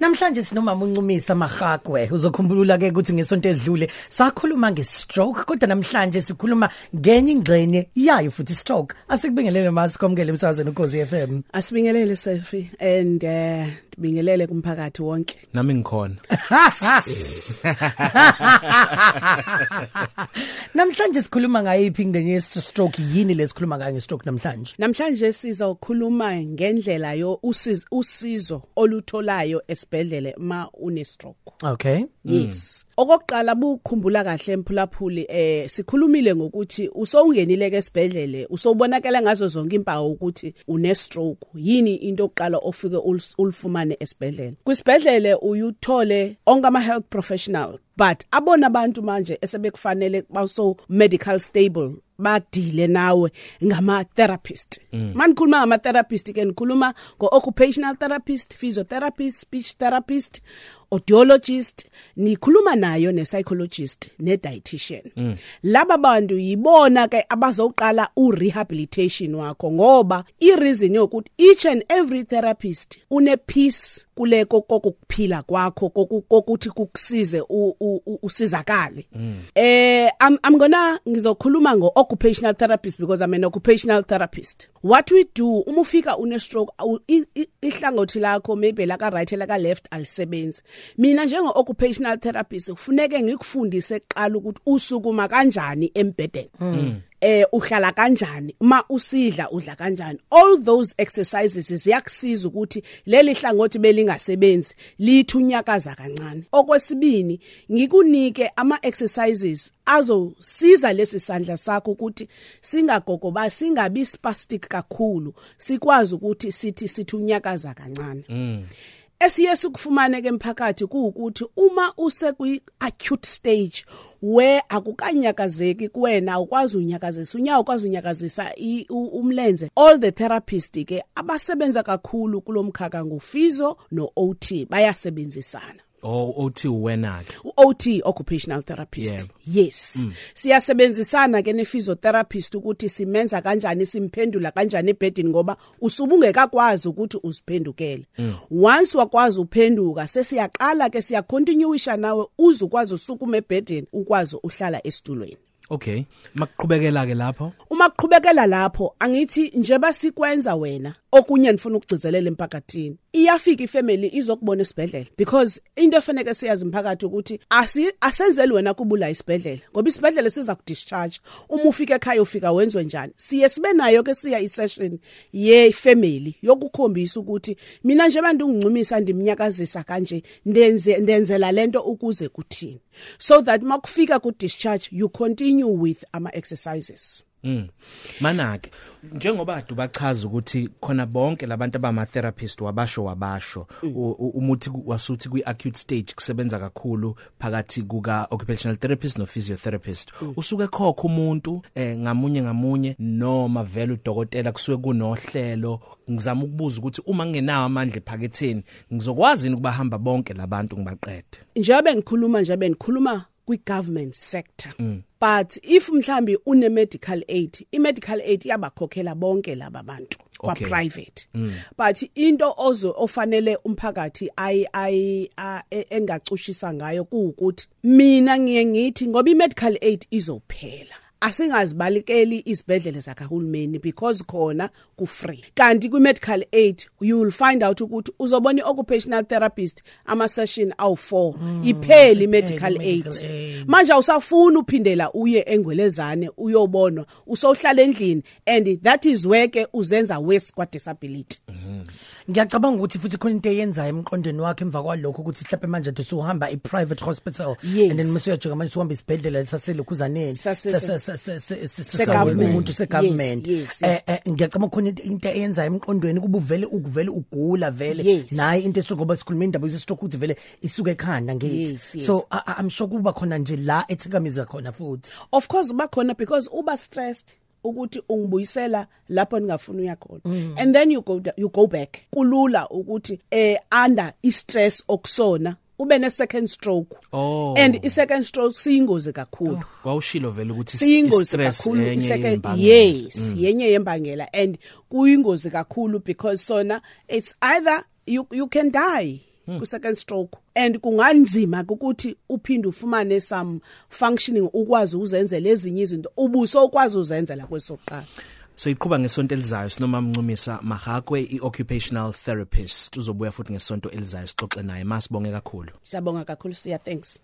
Namhlanje sinomama uncumisa Mahagwe uzokhumbula ke ukuthi ngesonto edlule sakhuluma ngestroke kodwa namhlanje sikhuluma ngenye ingxenye yayo futhi stroke asikubingelele masikomkele emsazweni ukhozi FM Asibingelele Sefi and eh bingelele kumphakathi wonke. nami ngikhona Namhlanje sikhuluma ngayiphi ingxenye yestroke yini lesikhuluma ngayo ngestroke namhlanje Namhlanje sizokhuluma ngendlela yo usizo, usizo olutholayo esibhedlele ma une stroke. Okay Yes. Okokuqala bukhumbula kahle emphulaphuli eh sikhulumile ngokuthi usowungenile ke esibhedlele usowubonakala ngazo zonke impawu ukuthi une stroke. Yini into yokuqala ofike ulis- ulifumane esibhedlele. Kwisibhedlele uyuthole onke ama health professional but abona abantu manje esebekufanele baso medical stable badile nawe ngama therapist manikhuluma ngama therapist ke nikhuluma ngo occupational therapist physiotherapist speech therapist audiologist nikhuluma nayo ne psychologist ne dietitian laba bantu yibona ke abazoqala u rehabilitation wakho ngoba i reason yokuthi each and every therapist une piece kuleko kokuphila kwakho koku- kokuthi kukusize u- u- u- usizakale. Eh i'm i'm gonna ngizokhuluma ngo occupational therapist because i'm an occupational therapist. What we do uma ufika une stroke awu- i- i- ihlangothi lakho maybe la ka right la ka left alisebenzi. Mina njengo occupational therapist kufuneke ngikufundise kuqala ukuthi usukuma kanjani embedeni eh uhlala kanjani uma usidla udla kanjani. All those exercises ziyakusiza ukuthi leli hlangothi belingasebenzi lithunyakaza kancane. Okwesibini ngikunike ama exercises azosiza lesi sandla sakho ukuthi singagogoba singabi spastic kakhulu sikwazi ukuthi sithi sithunyakaza kancane. Esiye sikufumane ke emphakathi kuukuthi uma use kwi acute stage where akukanyakazeki kuwena ukwazi unyakazisa unyawo ukwazi unyakazisa i- u- umlenze. All the therapist ke abasebenza kakhulu kulomkhaka ngufizo no OT bayasebenzisana. O othi wena ke uOT occupational therapist. Yebo. yes. Siyasebenzisana ke ne physiotherapist ukuthi simenza kanjani simphendula kanjani ebedini ngoba usubungekakwazi ukuthi uziphendukele once wakwazi uphenduka sesiyaqala ke siya continueisha nawe uze ukwazi usukuma ebedini ukwazi uhlala esitulweni. Okay. Makuqhubekela ke lapho? Uma kuqhubekela lapho angithi njeba sikwenza wena okunye nifuna ukugcizelela emphakathini. Iyafika ifamily izokubona esibhedlela because into efanele siyazi imphakathi ukuthi asi asenzeli wena kubula isibhedlela ngoba isibhedlela siza ku discharge uma ufika ekhaya ufika wenzwe njani? Siye sibe nayo ke siya isession ye family yokukhombisa ukuthi mina nje bantu ungincumisa ndimnyakazisa kanje ndenze ndenzela lento ukuze kuthini. So that makufika ku discharge you continue with ama exercises mm. Mana ke njengoba adu bachaza ukuthi khona bonke labantu abama therapist wabasho wabasho u- umuthi wasuthi kwi acute stage kusebenza kakhulu phakathi kuka occupational therapist no physiotherapist usuke khokho umuntu eh ngamunye ngamunye noma vele udokotela kusuke kunohlelo. Ngizama ukubuza ukuthi uma ngingenawo amandla ephaketheni ngizokwazi ukubahamba bonke labantu ngibaqede? Njengoba ngikhuluma njengoba ngikhuluma kwi-government sector. But if mhlambi une medical aid i-medical aid iyabakhokhela bonke laba bantu kwa Okay. private. But into ozo ofanele umphakathi ay ay a- e- engacushisa ngayo kuukuthi mina ngiye ngithi ngoba i-medical aid izophela. Asingazibalikeli izibhedlele zakahulumeni because khona ku free kanti kwi medical aid you will find out ukuthi uzobona i-occupational therapist ama session awu4 ipheli medical aid. medical aid. manje awusafuna uphindela uye engwelezane uyobonwa usowuhlala endlini and that is where ke uzenza worse kwa disability ngiyacabanga ukuthi futhi khona into eyenzayo emqondweni wakhe emva kwalokho ukuthi mhlawumbe manje athi usuhamba i-private hospital Yes. and then masuyajika manje usuhamba isibhedlela saselokhuzaneni Sase- segovernment umuntu Yes, segovernment yes, eh eh, ngiyacabanga khona into- into eyenzayo emqondweni kuba uvele ukuvele ugula vele Yes. naye into estroke ngoba sikhuluma indaba yestroke ukuthi vele isuke ekhanda ngithi Yes, yes. so I- I- i'm sure kuba khona nje la ethikamiza khona futhi of course bakhona because uba stressed ukuthi ungibuyisela lapho ningafuna uya khona. And then you go you go back. Kulula ukuthi eh under i stress okusona ube ne second stroke. Oh. and i second stroke siyingozi kakhulu. Wawushilo vele ukuthi siyingozi i-stress kakhulu i-second yembangela. yes yenye yembangela and kuyingozi kakhulu because sona it's either you you can die. Ku second stroke. And kunganzima ukuthi uphinde ufumane some functioning ukwazi uzenzela ezinye izinto ubuso ukwazi uzenzela kwesoqala So iqhubha ngesonto elizayo sinoma mncumisa Mahakwe ioccupational therapist. Uzobuya futhi ngesonto elizayo sixoxe naye. Masibonge kakhulu. Siyabonga kakhulu siya thanks.